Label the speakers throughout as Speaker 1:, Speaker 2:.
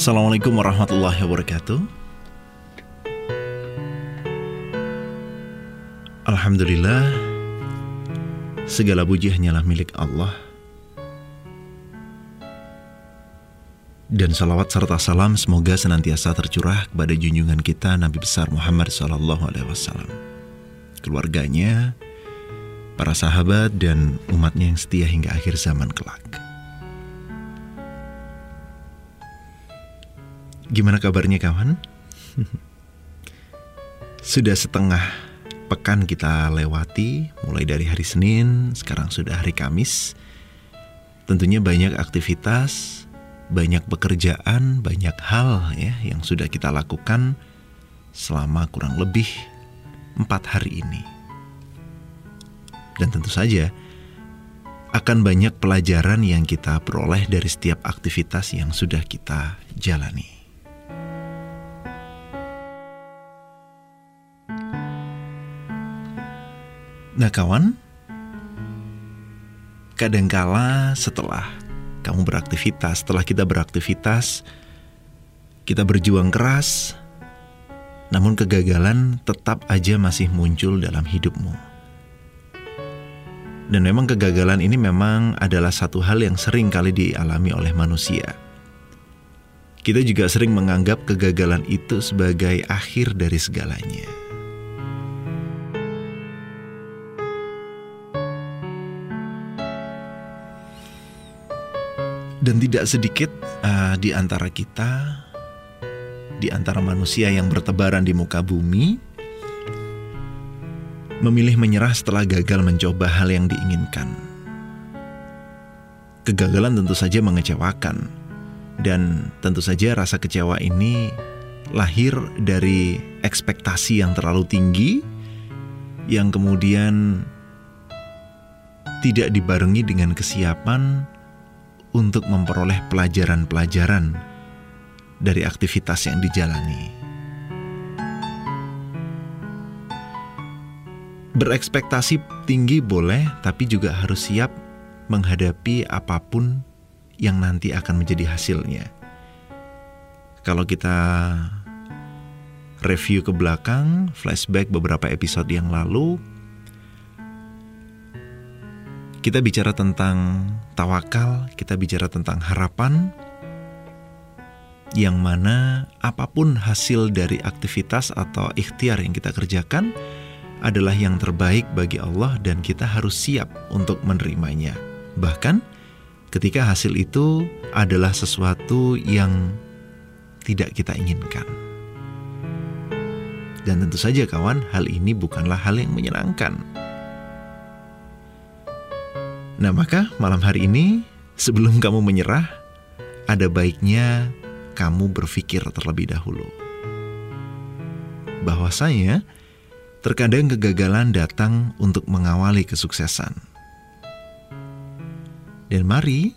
Speaker 1: Assalamualaikum warahmatullahi wabarakatuh. Alhamdulillah, segala puji hanyalah milik Allah. Dan salawat serta salam semoga senantiasa tercurah kepada junjungan kita Nabi besar Muhammad SAW, keluarganya, para sahabat dan umatnya yang setia hingga akhir zaman kelak. Gimana kabarnya kawan? Sudah setengah pekan kita lewati mulai dari hari Senin, sekarang sudah hari Kamis. Tentunya banyak aktivitas, banyak pekerjaan, banyak hal ya yang sudah kita lakukan selama kurang lebih empat hari ini. Dan tentu saja akan banyak pelajaran yang kita peroleh dari setiap aktivitas yang sudah kita jalani. Nah kawan, kadangkala setelah kamu beraktivitas, setelah kita beraktivitas, kita berjuang keras, namun kegagalan tetap aja masih muncul dalam hidupmu. Dan memang kegagalan ini memang adalah satu hal yang sering kali dialami oleh manusia. Kita juga sering menganggap kegagalan itu sebagai akhir dari segalanya. Dan tidak sedikit uh, di antara kita, di antara manusia yang bertebaran di muka bumi, memilih menyerah setelah gagal mencoba hal yang diinginkan. Kegagalan tentu saja mengecewakan, dan tentu saja rasa kecewa ini lahir dari ekspektasi yang terlalu tinggi, yang kemudian tidak dibarengi dengan kesiapan untuk memperoleh pelajaran-pelajaran dari aktivitas yang dijalani. Berekspektasi tinggi boleh, tapi juga harus siap menghadapi apa pun yang nanti akan menjadi hasilnya. Kalau kita review ke belakang, flashback beberapa episode yang lalu, kita bicara tentang tawakal, kita bicara tentang harapan, yang mana apa pun hasil dari aktivitas atau ikhtiar yang kita kerjakan adalah yang terbaik bagi Allah dan kita harus siap untuk menerimanya. Bahkan ketika hasil itu adalah sesuatu yang tidak kita inginkan. Dan tentu saja kawan, hal ini bukanlah hal yang menyenangkan Nah, maka malam hari ini, sebelum kamu menyerah, ada baiknya kamu berpikir terlebih dahulu. Bahwasanya, terkadang kegagalan datang untuk mengawali kesuksesan. Dan mari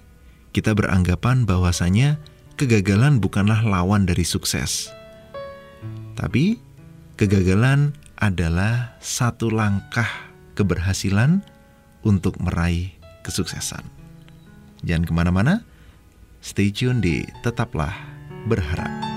Speaker 1: kita beranggapan bahwasanya kegagalan bukanlah lawan dari sukses. Tapi kegagalan adalah satu langkah keberhasilan untuk meraih kesuksesan. Jangan ke mana-mana, stay tune di Tetaplah Berharap.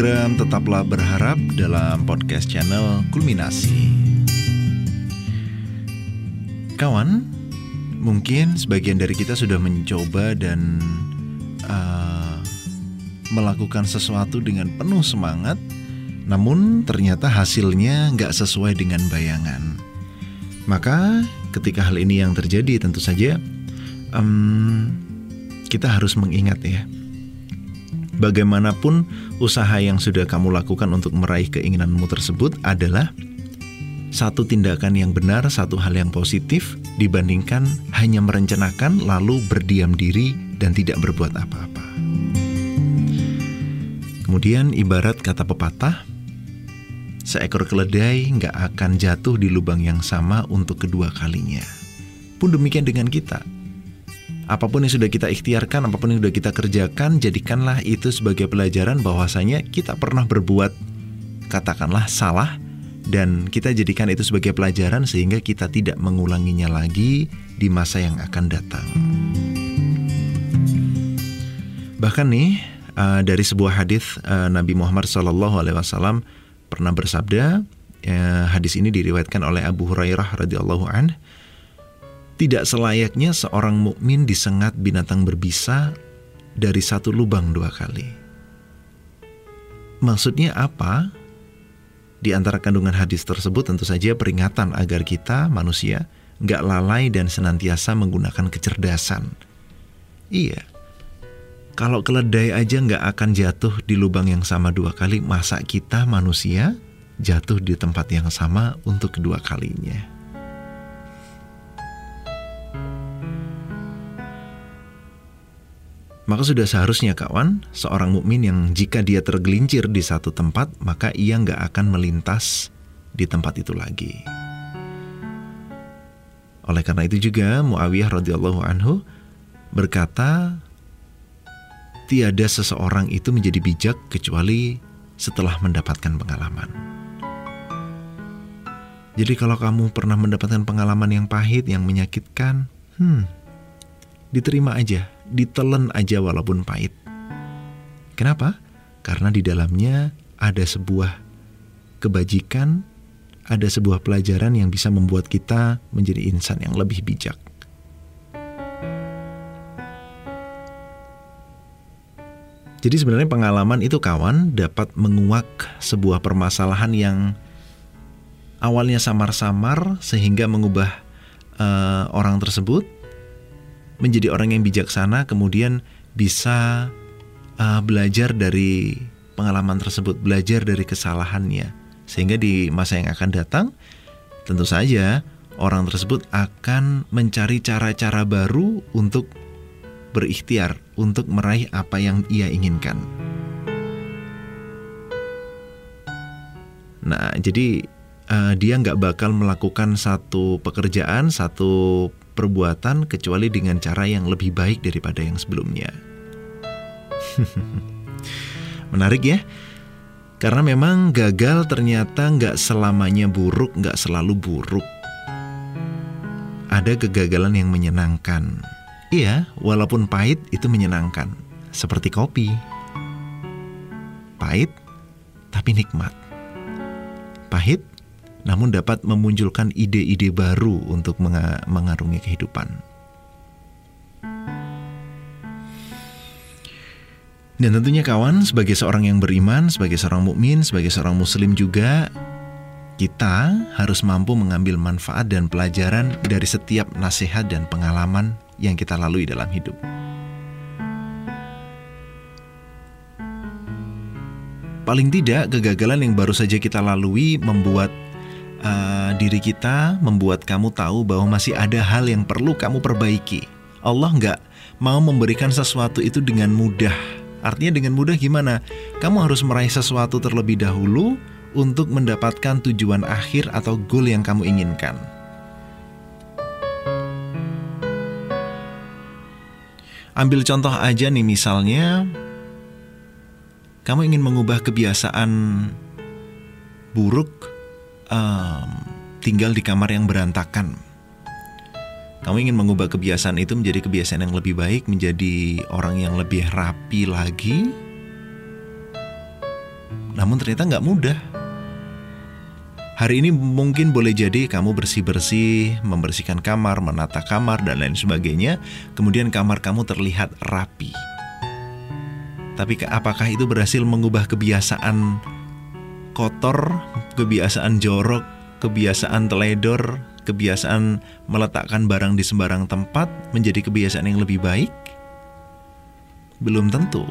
Speaker 1: Program Tetaplah Berharap dalam podcast channel Kulminasi. Kawan, mungkin sebagian dari kita sudah mencoba dan uh, melakukan sesuatu dengan penuh semangat, namun ternyata hasilnya nggak sesuai dengan bayangan. Maka ketika hal ini yang terjadi, tentu saja um, kita harus mengingat ya, bagaimanapun usaha yang sudah kamu lakukan untuk meraih keinginanmu tersebut adalah satu tindakan yang benar, satu hal yang positif dibandingkan hanya merencanakan lalu berdiam diri dan tidak berbuat apa-apa. Kemudian ibarat kata pepatah, seekor keledai nggak akan jatuh di lubang yang sama untuk kedua kalinya. Pun demikian dengan kita. Apa pun yang sudah kita ikhtiarkan, apa pun yang sudah kita kerjakan, jadikanlah itu sebagai pelajaran bahwasanya kita pernah berbuat katakanlah salah, dan kita jadikan itu sebagai pelajaran sehingga kita tidak mengulanginya lagi di masa yang akan datang. Bahkan nih uh, dari sebuah hadis uh, Nabi Muhammad SAW pernah bersabda, uh, hadis ini diriwayatkan oleh Abu Hurairah radhiyallahu an, tidak selayaknya seorang mukmin disengat binatang berbisa dari satu lubang dua kali. Maksudnya apa? Di antara kandungan hadis tersebut tentu saja peringatan agar kita manusia nggak lalai dan senantiasa menggunakan kecerdasan. Iya, kalau keledai aja nggak akan jatuh di lubang yang sama dua kali, masa kita manusia jatuh di tempat yang sama untuk kedua kalinya? Maka sudah seharusnya kawan, seorang mukmin yang jika dia tergelincir di satu tempat, maka ia nggak akan melintas di tempat itu lagi. Oleh karena itu juga Muawiyah radhiyallahu anhu berkata, tiada seseorang itu menjadi bijak kecuali setelah mendapatkan pengalaman. Jadi kalau kamu pernah mendapatkan pengalaman yang pahit, yang menyakitkan, hmm, diterima aja, ditelan aja walaupun pahit. Kenapa? Karena di dalamnya ada sebuah kebajikan, ada sebuah pelajaran yang bisa membuat kita menjadi insan yang lebih bijak. Jadi sebenarnya pengalaman itu kawan dapat menguak sebuah permasalahan yang awalnya samar-samar sehingga mengubah uh, orang tersebut menjadi orang yang bijaksana kemudian bisa uh, belajar dari pengalaman tersebut, belajar dari kesalahannya. Sehingga di masa yang akan datang tentu saja orang tersebut akan mencari cara-cara baru untuk berikhtiar untuk meraih apa yang ia inginkan. Nah, jadi uh, dia nggak bakal melakukan satu pekerjaan, satu perbuatan kecuali dengan cara yang lebih baik daripada yang sebelumnya. Menarik ya? Karena memang gagal ternyata nggak selamanya buruk, nggak selalu buruk. Ada kegagalan yang menyenangkan. Iya, walaupun pahit itu menyenangkan. Seperti kopi. Pahit, tapi nikmat. Pahit, namun dapat memunculkan ide-ide baru untuk mengarungi kehidupan. Dan tentunya kawan, sebagai seorang yang beriman, sebagai seorang mukmin, sebagai seorang muslim juga, kita harus mampu mengambil manfaat dan pelajaran dari setiap nasihat dan pengalaman yang kita lalui dalam hidup. Paling tidak, kegagalan yang baru saja kita lalui membuat uh, diri kita membuat kamu tahu bahwa masih ada hal yang perlu kamu perbaiki. Allah nggak mau memberikan sesuatu itu dengan mudah. Artinya dengan mudah gimana? Kamu harus meraih sesuatu terlebih dahulu untuk mendapatkan tujuan akhir atau goal yang kamu inginkan. Ambil contoh aja nih misalnya kamu ingin mengubah kebiasaan buruk um, tinggal di kamar yang berantakan. Kamu ingin mengubah kebiasaan itu menjadi kebiasaan yang lebih baik, menjadi orang yang lebih rapi lagi. namun ternyata nggak mudah. Hari ini mungkin boleh jadi kamu bersih-bersih, membersihkan kamar, menata kamar, dan lain sebagainya. Kemudian kamar kamu terlihat rapi. Tapi apakah itu berhasil mengubah kebiasaan kotor, kebiasaan jorok, kebiasaan teledor, kebiasaan meletakkan barang di sembarang tempat menjadi kebiasaan yang lebih baik? Belum tentu.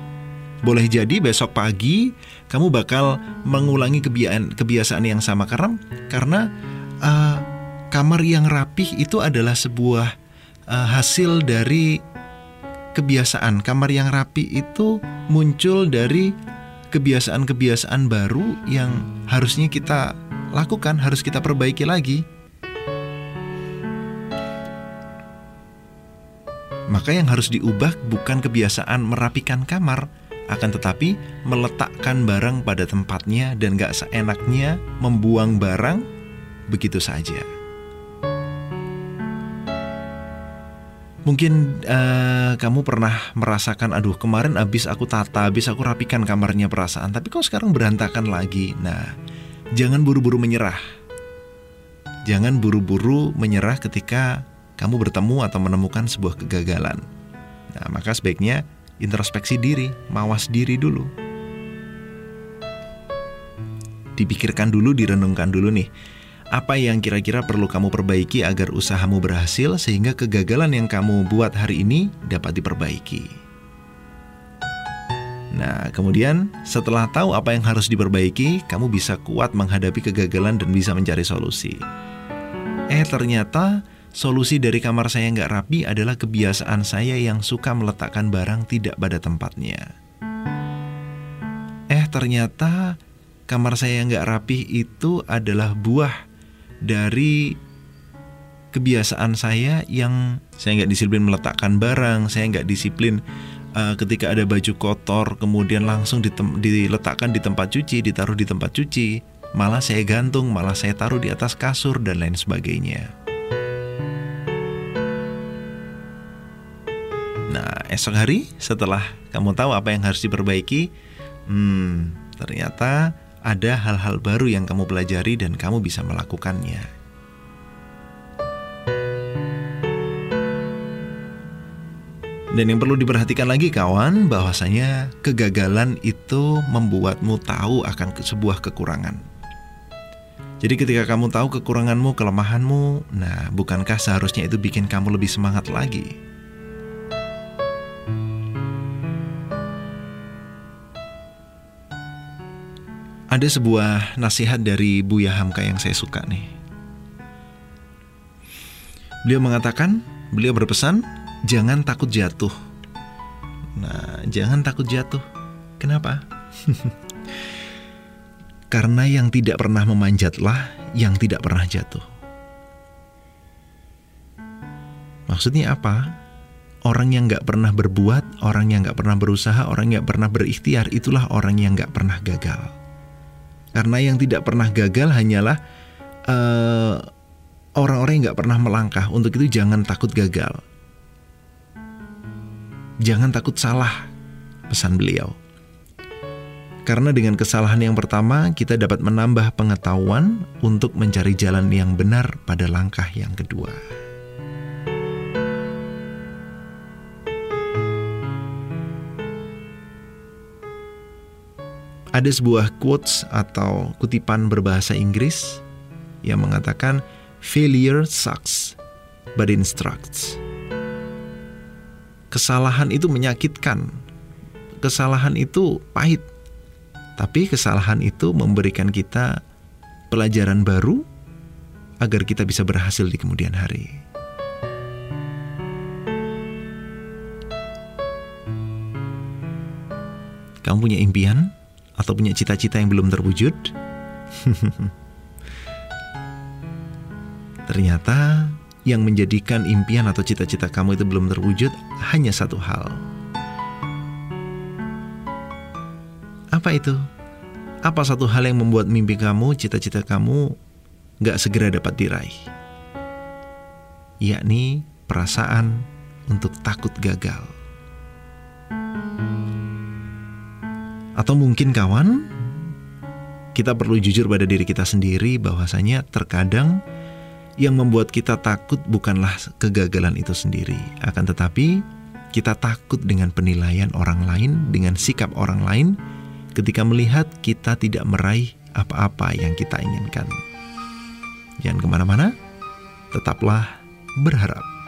Speaker 1: Boleh jadi besok pagi kamu bakal mengulangi kebiasaan kebiasaan yang sama karena karena uh, kamar yang rapih itu adalah sebuah uh, hasil dari kebiasaan. Kamar yang rapi itu muncul dari kebiasaan-kebiasaan baru yang harusnya kita lakukan, harus kita perbaiki lagi. Maka yang harus diubah bukan kebiasaan merapikan kamar, akan tetapi meletakkan barang pada tempatnya dan gak seenaknya membuang barang begitu saja. Mungkin uh, kamu pernah merasakan, aduh kemarin abis aku tata, abis aku rapikan kamarnya perasaan, tapi kok sekarang berantakan lagi. Nah, jangan buru-buru menyerah. Jangan buru-buru menyerah ketika kamu bertemu atau menemukan sebuah kegagalan. Nah, maka sebaiknya introspeksi diri, mawas diri dulu. Dipikirkan dulu, direnungkan dulu nih. Apa yang kira-kira perlu kamu perbaiki agar usahamu berhasil sehingga kegagalan yang kamu buat hari ini dapat diperbaiki. Nah, kemudian setelah tahu apa yang harus diperbaiki, kamu bisa kuat menghadapi kegagalan dan bisa mencari solusi. Eh, ternyata Solusi dari kamar saya nggak rapi adalah kebiasaan saya yang suka meletakkan barang tidak pada tempatnya. Eh ternyata kamar saya yang nggak rapi itu adalah buah dari kebiasaan saya yang saya nggak disiplin meletakkan barang, saya nggak disiplin uh, ketika ada baju kotor kemudian langsung diletakkan di tempat cuci, ditaruh di tempat cuci, malah saya gantung, malah saya taruh di atas kasur dan lain sebagainya. Nah, esok hari setelah kamu tahu apa yang harus diperbaiki, hmm, ternyata ada hal-hal baru yang kamu pelajari dan kamu bisa melakukannya. Dan yang perlu diperhatikan lagi kawan, bahwasanya kegagalan itu membuatmu tahu akan sebuah kekurangan. Jadi ketika kamu tahu kekuranganmu, kelemahanmu, nah bukankah seharusnya itu bikin kamu lebih semangat lagi? Ada sebuah nasihat dari Buya Hamka yang saya suka nih. Beliau mengatakan, beliau berpesan, jangan takut jatuh. Nah, jangan takut jatuh. Kenapa? Karena yang tidak pernah memanjatlah yang tidak pernah jatuh. Maksudnya apa? Orang yang gak pernah berbuat, orang yang gak pernah berusaha, orang yang gak pernah berikhtiar, itulah orang yang gak pernah gagal. Karena yang tidak pernah gagal hanyalah uh, orang-orang yang nggak pernah melangkah. Untuk itu jangan takut gagal. Jangan takut salah, pesan beliau. Karena dengan kesalahan yang pertama, kita dapat menambah pengetahuan untuk mencari jalan yang benar pada langkah yang kedua. Ada sebuah quotes atau kutipan berbahasa Inggris yang mengatakan failure sucks but instructs. Kesalahan itu menyakitkan. Kesalahan itu pahit. Tapi kesalahan itu memberikan kita pelajaran baru agar kita bisa berhasil di kemudian hari. Kamu punya impian? Atau punya cita-cita yang belum terwujud? Ternyata yang menjadikan impian atau cita-cita kamu itu belum terwujud hanya satu hal. Apa itu? Apa satu hal yang membuat mimpi kamu, cita-cita kamu gak segera dapat diraih? Yakni perasaan untuk takut gagal. Atau mungkin kawan, kita perlu jujur pada diri kita sendiri bahwasanya terkadang yang membuat kita takut bukanlah kegagalan itu sendiri, akan tetapi kita takut dengan penilaian orang lain, dengan sikap orang lain ketika melihat kita tidak meraih apa-apa yang kita inginkan. Jangan ke mana-mana, tetaplah berharap.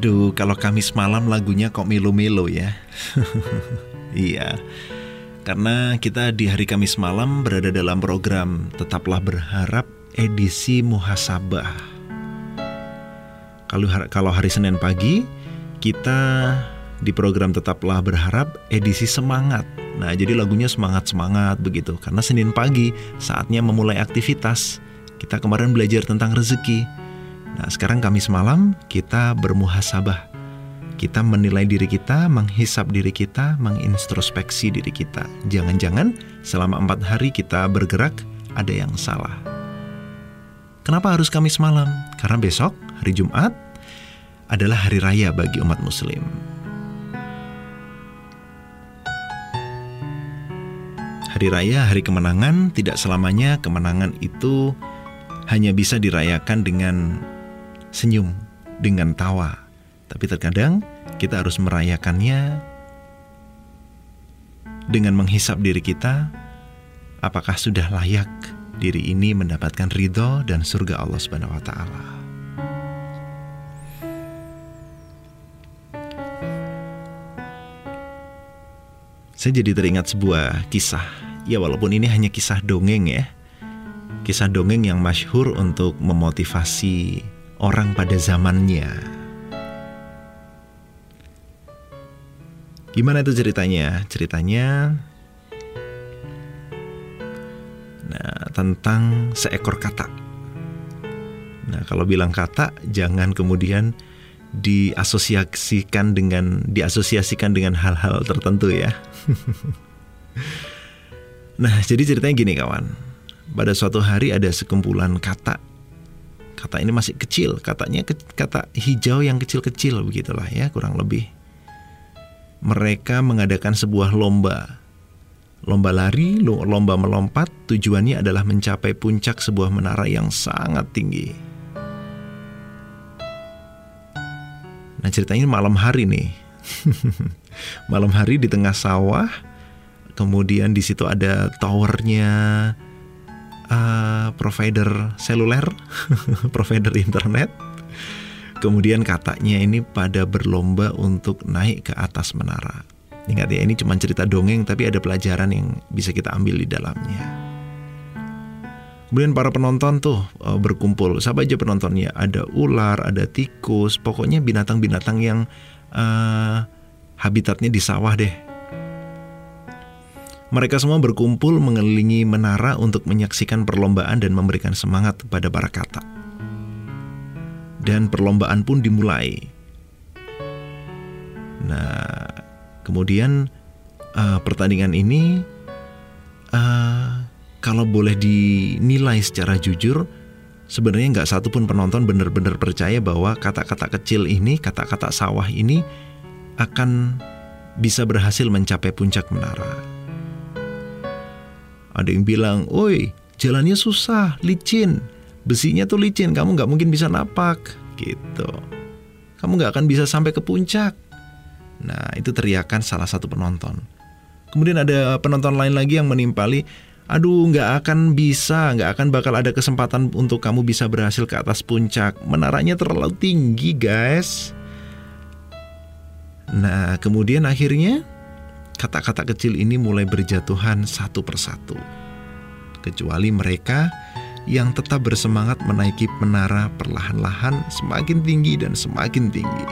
Speaker 1: Aduh, kalau Kamis malam lagunya kok melo-melo ya. iya. Karena kita di hari Kamis malam berada dalam program Tetaplah Berharap edisi muhasabah. Kalau kalau hari Senin pagi kita di program Tetaplah Berharap edisi semangat. Nah, jadi lagunya semangat-semangat begitu. Karena Senin pagi saatnya memulai aktivitas. Kita kemarin belajar tentang rezeki Nah, sekarang Kamis malam kita bermuhasabah. Kita menilai diri kita, menghisap diri kita, mengintrospeksi diri kita. Jangan-jangan selama empat hari kita bergerak ada yang salah. Kenapa harus Kamis malam? Karena besok, hari Jumat, adalah hari raya bagi umat muslim. Hari raya, hari kemenangan, tidak selamanya kemenangan itu hanya bisa dirayakan dengan senyum, dengan tawa. Tapi terkadang kita harus merayakannya dengan menghisap diri kita, apakah sudah layak diri ini mendapatkan ridho dan surga Allah Subhanahu wa taala. Saya jadi teringat sebuah kisah. Ya walaupun ini hanya kisah dongeng ya. Kisah dongeng yang masyhur untuk memotivasi orang pada zamannya. Gimana itu ceritanya? Ceritanya Nah, tentang seekor kata. Nah, kalau bilang kata jangan kemudian diasosiasikan dengan diasosiasikan dengan hal-hal tertentu ya. nah, jadi ceritanya gini kawan. Pada suatu hari ada sekumpulan kata kata ini masih kecil katanya kata hijau yang kecil-kecil begitulah ya kurang lebih. Mereka mengadakan sebuah lomba. Lomba lari lomba melompat tujuannya adalah mencapai puncak sebuah menara yang sangat tinggi. Nah ceritanya malam hari nih. Malam hari di tengah sawah kemudian di situ ada towernya uh, provider seluler, provider internet. Kemudian katanya ini pada berlomba untuk naik ke atas menara. Ingat ya, ini cuma cerita dongeng tapi ada pelajaran yang bisa kita ambil di dalamnya. Kemudian para penonton tuh uh, berkumpul. Siapa aja penontonnya? Ada ular, ada tikus, pokoknya binatang-binatang yang uh, habitatnya di sawah deh mereka semua berkumpul mengelilingi menara untuk menyaksikan perlombaan dan memberikan semangat kepada para kata. Dan perlombaan pun dimulai. Nah, kemudian uh, pertandingan ini uh, kalau boleh dinilai secara jujur, sebenarnya nggak satu pun penonton benar-benar percaya bahwa kata-kata kecil ini, kata-kata sawah ini akan bisa berhasil mencapai puncak menara. Ada yang bilang, "Oi, jalannya susah, licin. Besinya tuh licin, kamu nggak mungkin bisa napak gitu. Kamu nggak akan bisa sampai ke puncak. Nah, itu teriakan salah satu penonton. Kemudian ada penonton lain lagi yang menimpali, aduh nggak akan bisa, nggak akan bakal ada kesempatan untuk kamu bisa berhasil ke atas puncak. Menaranya terlalu tinggi, guys. Nah, kemudian akhirnya kata-kata kecil ini mulai berjatuhan satu persatu. Kecuali mereka yang tetap bersemangat menaiki menara perlahan-lahan semakin tinggi dan semakin tinggi.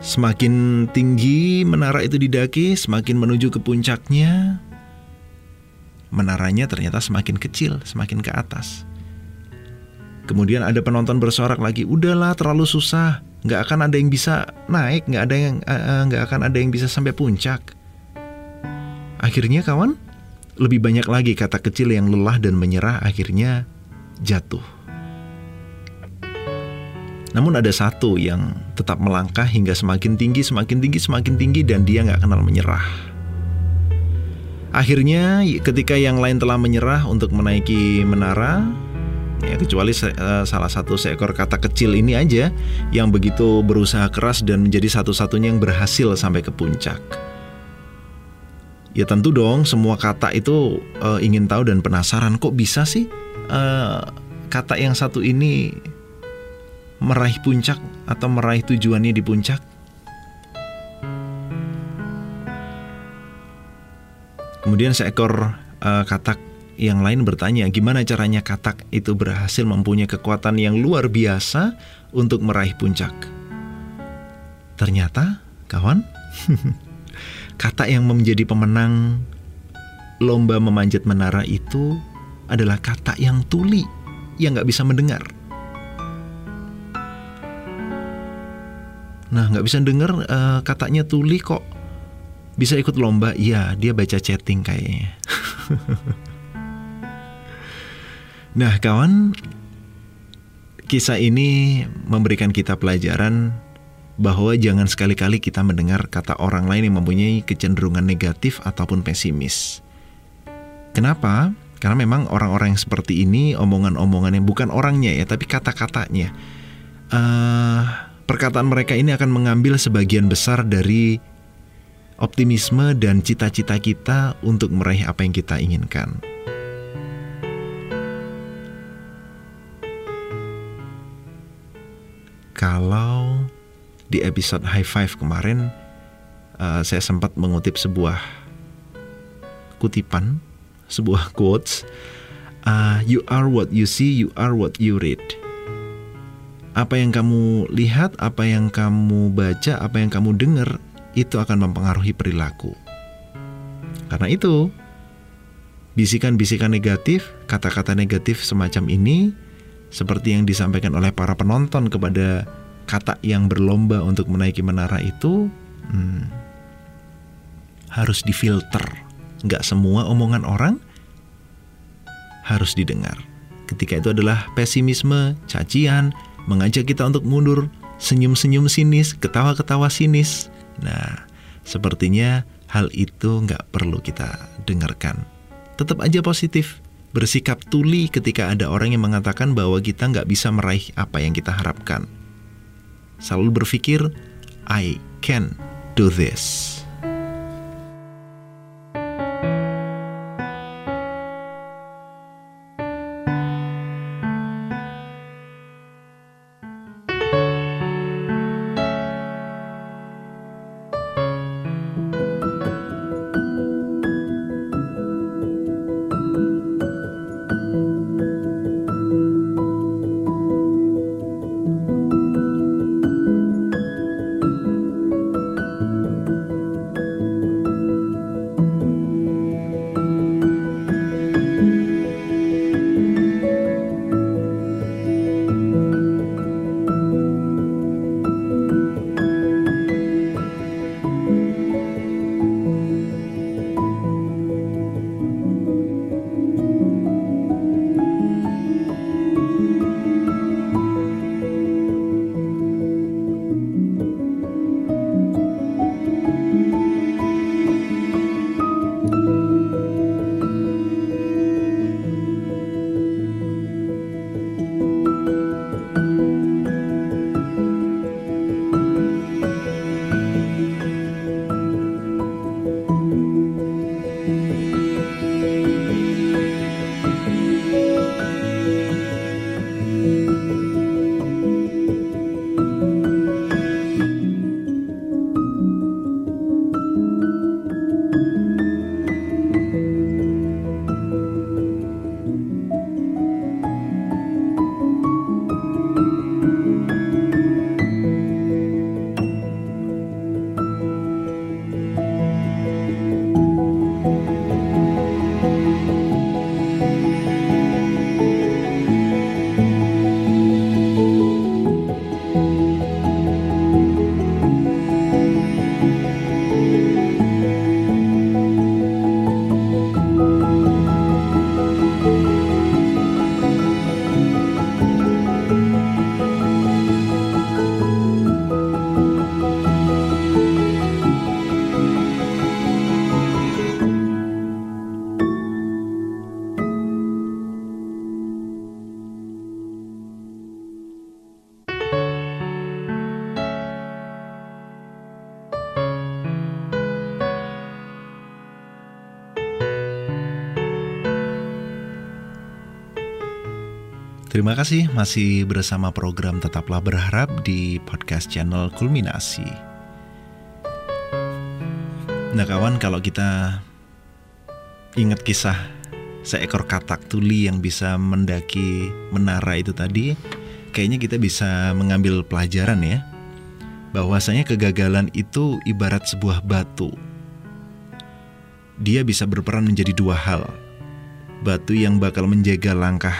Speaker 1: Semakin tinggi menara itu didaki, semakin menuju ke puncaknya, menaranya ternyata semakin kecil, semakin ke atas. Kemudian ada penonton bersorak lagi, udahlah terlalu susah, nggak akan ada yang bisa naik, nggak ada yang uh, nggak akan ada yang bisa sampai puncak. Akhirnya kawan, lebih banyak lagi kata kecil yang lelah dan menyerah akhirnya jatuh. Namun ada satu yang tetap melangkah hingga semakin tinggi, semakin tinggi, semakin tinggi dan dia nggak kenal menyerah. Akhirnya ketika yang lain telah menyerah untuk menaiki menara, ya kecuali uh, salah satu seekor kata kecil ini aja yang begitu berusaha keras dan menjadi satu-satunya yang berhasil sampai ke puncak. Ya tentu dong semua kata itu uh, ingin tahu dan penasaran kok bisa sih uh, kata yang satu ini meraih puncak atau meraih tujuannya di puncak. Kemudian seekor uh, katak yang lain bertanya, gimana caranya katak itu berhasil mempunyai kekuatan yang luar biasa untuk meraih puncak? Ternyata, kawan, kata yang menjadi pemenang lomba memanjat menara itu adalah kata yang tuli, yang nggak bisa mendengar. Nah, nggak bisa dengar uh, katanya tuli kok bisa ikut lomba? Iya, dia baca chatting kayaknya. Nah, kawan, kisah ini memberikan kita pelajaran bahwa jangan sekali-kali kita mendengar kata orang lain yang mempunyai kecenderungan negatif ataupun pesimis. Kenapa? Karena memang orang-orang yang seperti ini, omongan-omongan yang bukan orangnya ya, tapi kata-katanya. Uh, perkataan mereka ini akan mengambil sebagian besar dari optimisme dan cita-cita kita untuk meraih apa yang kita inginkan. Kalau di episode High Five kemarin uh, saya sempat mengutip sebuah kutipan, sebuah quotes, uh, you are what you see, you are what you read. Apa yang kamu lihat, apa yang kamu baca, apa yang kamu dengar, itu akan mempengaruhi perilaku. Karena itu, bisikan-bisikan negatif, kata-kata negatif semacam ini seperti yang disampaikan oleh para penonton kepada kata yang berlomba untuk menaiki menara itu hmm, harus difilter. Nggak semua omongan orang harus didengar. Ketika itu adalah pesimisme, cacian, mengajak kita untuk mundur, senyum-senyum sinis, ketawa-ketawa sinis. Nah, sepertinya hal itu nggak perlu kita dengarkan. Tetap aja positif, bersikap tuli ketika ada orang yang mengatakan bahwa kita nggak bisa meraih apa yang kita harapkan. Selalu berpikir, I can do this. Terima kasih masih bersama program Tetaplah Berharap di podcast channel Kulminasi. Nah kawan kalau kita ingat kisah seekor katak tuli yang bisa mendaki menara itu tadi, kayaknya kita bisa mengambil pelajaran ya. Bahwasanya kegagalan itu ibarat sebuah batu. Dia bisa berperan menjadi dua hal. Batu yang bakal menjaga langkah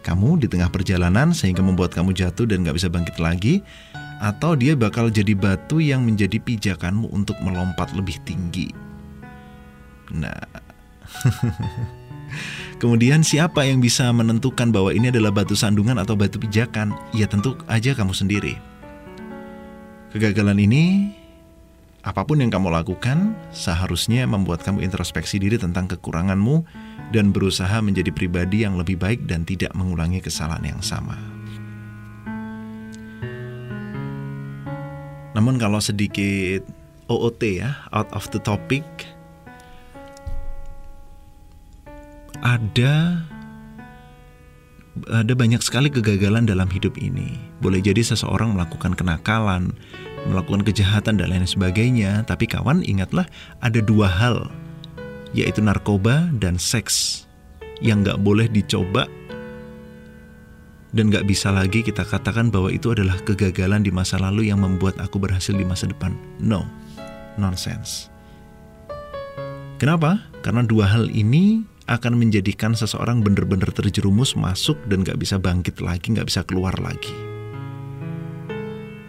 Speaker 1: kamu di tengah perjalanan sehingga membuat kamu jatuh dan gak bisa bangkit lagi atau dia bakal jadi batu yang menjadi pijakanmu untuk melompat lebih tinggi. Nah, kemudian siapa yang bisa menentukan bahwa ini adalah batu sandungan atau batu pijakan? Ya tentu aja kamu sendiri. Kegagalan ini Apa pun yang kamu lakukan seharusnya membuat kamu introspeksi diri tentang kekuranganmu dan berusaha menjadi pribadi yang lebih baik dan tidak mengulangi kesalahan yang sama. Namun kalau sedikit OOT ya, out of the topic, ada ada banyak sekali kegagalan dalam hidup ini. Boleh jadi seseorang melakukan kenakalan, melakukan kejahatan dan lain sebagainya. Tapi kawan ingatlah ada dua hal, yaitu narkoba dan seks yang gak boleh dicoba dan gak bisa lagi kita katakan bahwa itu adalah kegagalan di masa lalu yang membuat aku berhasil di masa depan. No, nonsense. Kenapa? Karena dua hal ini akan menjadikan seseorang benar-benar terjerumus masuk dan gak bisa bangkit lagi, gak bisa keluar lagi.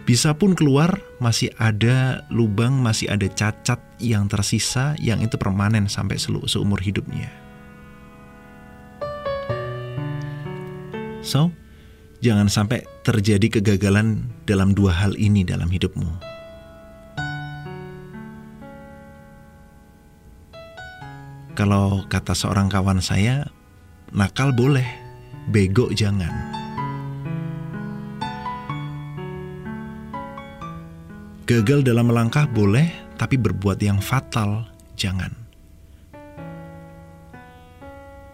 Speaker 1: Bisa pun keluar, masih ada lubang, masih ada cacat yang tersisa yang itu permanen sampai seumur hidupnya. So, jangan sampai terjadi kegagalan dalam dua hal ini dalam hidupmu. Kalau kata seorang kawan saya, nakal boleh, bego jangan. Gagal dalam melangkah boleh, tapi berbuat yang fatal jangan.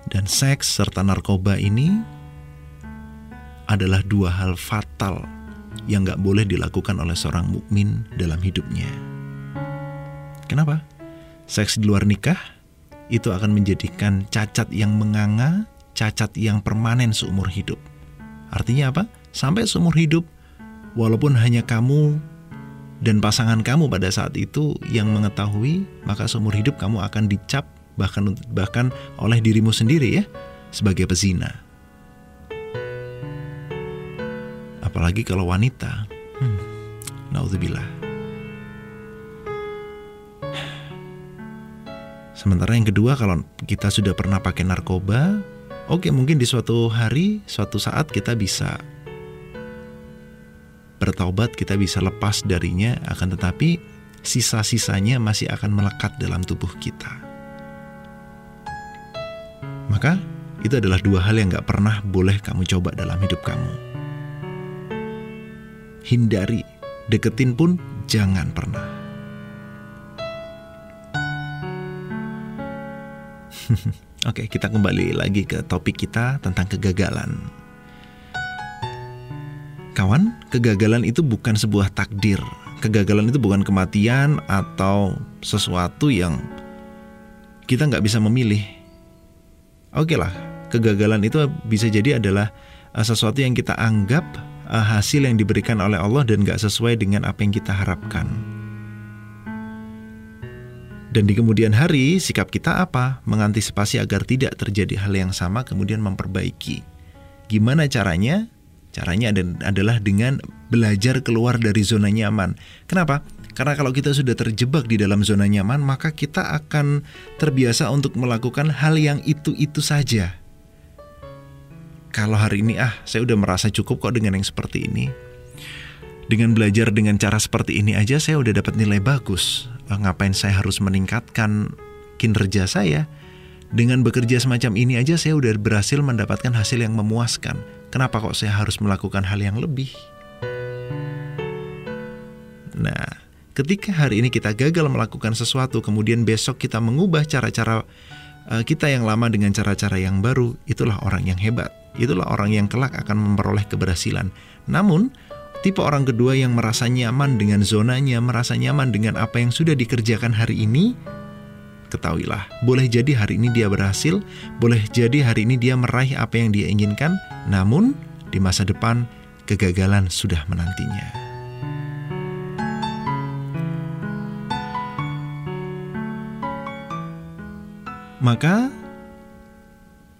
Speaker 1: Dan seks serta narkoba ini adalah dua hal fatal yang gak boleh dilakukan oleh seorang mukmin dalam hidupnya. Kenapa? Seks di luar nikah itu akan menjadikan cacat yang menganga, cacat yang permanen seumur hidup. Artinya apa? Sampai seumur hidup, walaupun hanya kamu dan pasangan kamu pada saat itu yang mengetahui, maka seumur hidup kamu akan dicap bahkan bahkan oleh dirimu sendiri ya sebagai pezina. Apalagi kalau wanita. Hmm, naudzubillah. Sementara yang kedua kalau kita sudah pernah pakai narkoba, oke mungkin di suatu hari, suatu saat kita bisa bertaubat kita bisa lepas darinya akan tetapi sisa-sisanya masih akan melekat dalam tubuh kita. Maka itu adalah dua hal yang gak pernah boleh kamu coba dalam hidup kamu. Hindari, deketin pun jangan pernah. Oke, kita kembali lagi ke topik kita tentang kegagalan. Kawan, kegagalan itu bukan sebuah takdir. Kegagalan itu bukan kematian atau sesuatu yang kita nggak bisa memilih. Oke lah, kegagalan itu bisa jadi adalah uh, sesuatu yang kita anggap uh, hasil yang diberikan oleh Allah dan nggak sesuai dengan apa yang kita harapkan. Dan di kemudian hari, sikap kita apa? Mengantisipasi agar tidak terjadi hal yang sama, kemudian memperbaiki. Gimana caranya? Caranya adalah dengan belajar keluar dari zona nyaman. Kenapa? Karena kalau kita sudah terjebak di dalam zona nyaman, maka kita akan terbiasa untuk melakukan hal yang itu-itu saja. Kalau hari ini, ah, saya udah merasa cukup kok dengan yang seperti ini. Dengan belajar dengan cara seperti ini aja, saya udah dapat nilai bagus. Ah, ngapain saya harus meningkatkan kinerja saya? Dengan bekerja semacam ini aja, saya udah berhasil mendapatkan hasil yang memuaskan Kenapa kok saya harus melakukan hal yang lebih? Nah, ketika hari ini kita gagal melakukan sesuatu, kemudian besok kita mengubah cara-cara uh, kita yang lama dengan cara-cara yang baru, itulah orang yang hebat. itulah orang yang kelak akan memperoleh keberhasilan. Namun, tipe orang kedua yang merasa nyaman dengan zonanya, merasa nyaman dengan apa yang sudah dikerjakan hari ini, ketahuilah, boleh jadi hari ini dia berhasil, boleh jadi hari ini dia meraih apa yang dia inginkan, namun di masa depan kegagalan sudah menantinya. Maka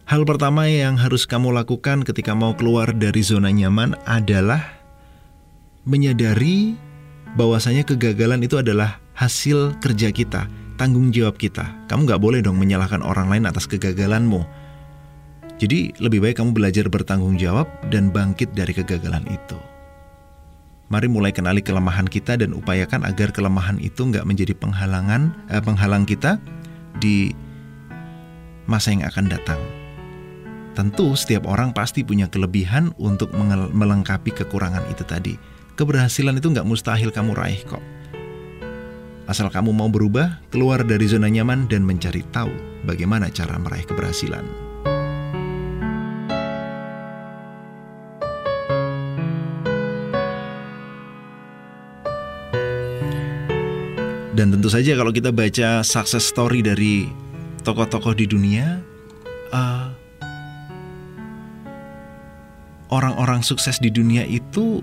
Speaker 1: Hal pertama yang harus kamu lakukan ketika mau keluar dari zona nyaman adalah menyadari bahwasanya kegagalan itu adalah hasil kerja kita, tanggung jawab kita. Kamu nggak boleh dong menyalahkan orang lain atas kegagalanmu. Jadi lebih baik kamu belajar bertanggung jawab dan bangkit dari kegagalan itu. Mari mulai kenali kelemahan kita dan upayakan agar kelemahan itu nggak menjadi penghalangan, eh, penghalang kita di masa yang akan datang. Tentu setiap orang pasti punya kelebihan untuk melengkapi kekurangan itu tadi. Keberhasilan itu nggak mustahil kamu raih kok. Asal kamu mau berubah, keluar dari zona nyaman dan mencari tahu bagaimana cara meraih keberhasilan. Dan tentu saja kalau kita baca success story dari tokoh-tokoh di dunia, uh, orang-orang sukses di dunia itu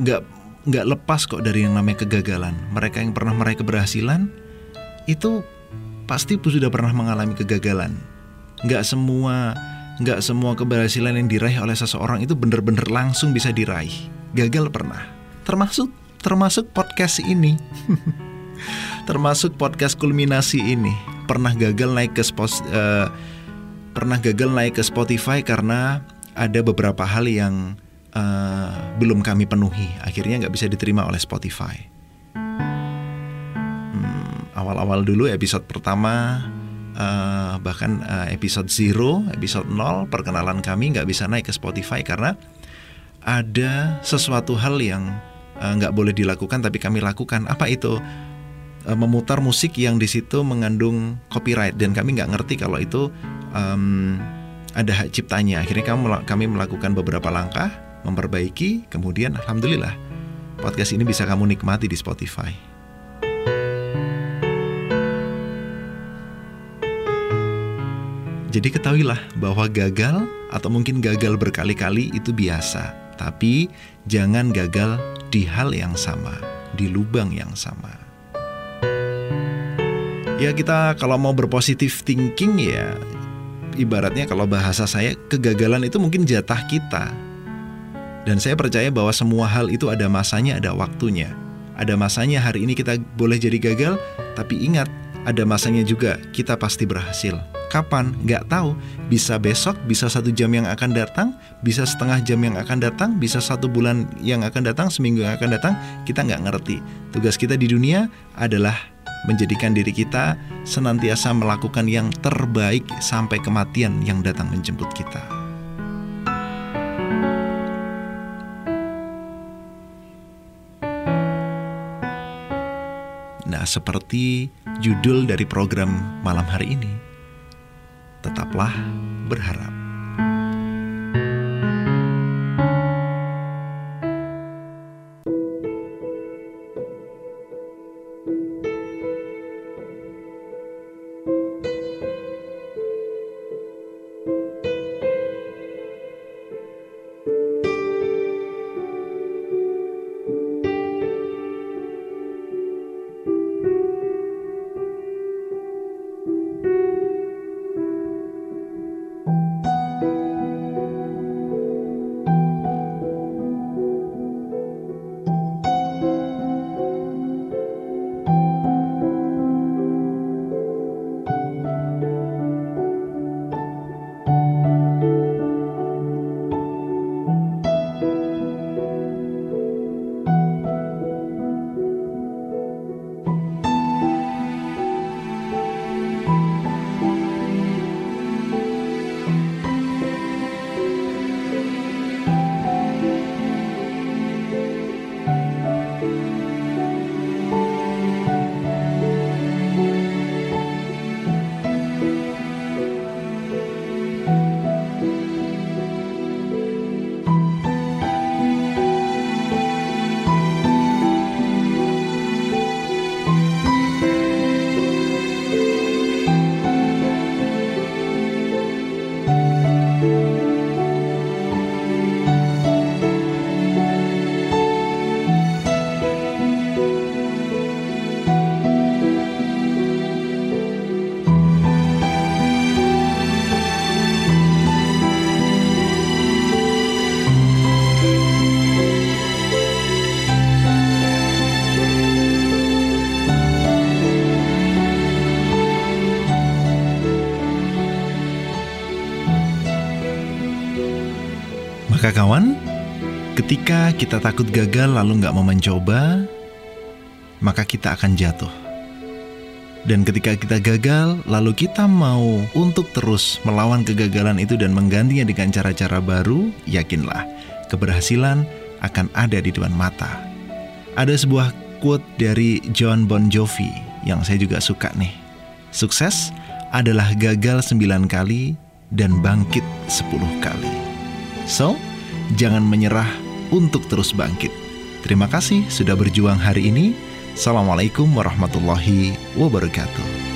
Speaker 1: nggak nggak lepas kok dari yang namanya kegagalan. Mereka yang pernah meraih keberhasilan itu pasti sudah pernah mengalami kegagalan. Nggak semua nggak semua keberhasilan yang diraih oleh seseorang itu benar-benar langsung bisa diraih. Gagal pernah. Termasuk termasuk podcast ini. termasuk podcast kulminasi ini. Pernah gagal naik ke uh, pernah gagal naik ke Spotify karena ada beberapa hal yang uh, belum kami penuhi, akhirnya nggak bisa diterima oleh Spotify. Hmm, awal-awal dulu episode pertama, uh, bahkan uh, episode zero, episode 0, perkenalan kami nggak bisa naik ke Spotify karena ada sesuatu hal yang nggak uh, boleh dilakukan tapi kami lakukan. Apa itu? memutar musik yang di situ mengandung copyright dan kami nggak ngerti kalau itu um, ada hak ciptanya. Akhirnya kami melakukan beberapa langkah, memperbaiki, kemudian alhamdulillah podcast ini bisa kamu nikmati di Spotify. Jadi ketahuilah bahwa gagal atau mungkin gagal berkali-kali itu biasa, tapi jangan gagal di hal yang sama, di lubang yang sama. Ya kita kalau mau berpositif thinking ya ibaratnya kalau bahasa saya kegagalan itu mungkin jatah kita. Dan saya percaya bahwa semua hal itu ada masanya, ada waktunya. Ada masanya hari ini kita boleh jadi gagal, tapi ingat ada masanya juga kita pasti berhasil. Kapan? Nggak tahu. Bisa besok, bisa satu jam yang akan datang, bisa setengah jam yang akan datang, bisa satu bulan yang akan datang, seminggu yang akan datang. Kita nggak ngerti. Tugas kita di dunia adalah menjadikan diri kita senantiasa melakukan yang terbaik sampai kematian yang datang menjemput kita. Nah, seperti judul dari program malam hari ini, tetaplah berharap. Ketika kita takut gagal lalu nggak mau mencoba, maka kita akan jatuh. Dan ketika kita gagal, lalu kita mau untuk terus melawan kegagalan itu dan menggantinya dengan cara-cara baru, yakinlah keberhasilan akan ada di depan mata. Ada sebuah quote dari John Bon Jovi yang saya juga suka nih. Sukses adalah gagal sembilan kali dan bangkit sepuluh kali. So, jangan menyerah untuk terus bangkit. Terima kasih sudah berjuang hari ini. Assalamualaikum warahmatullahi wabarakatuh.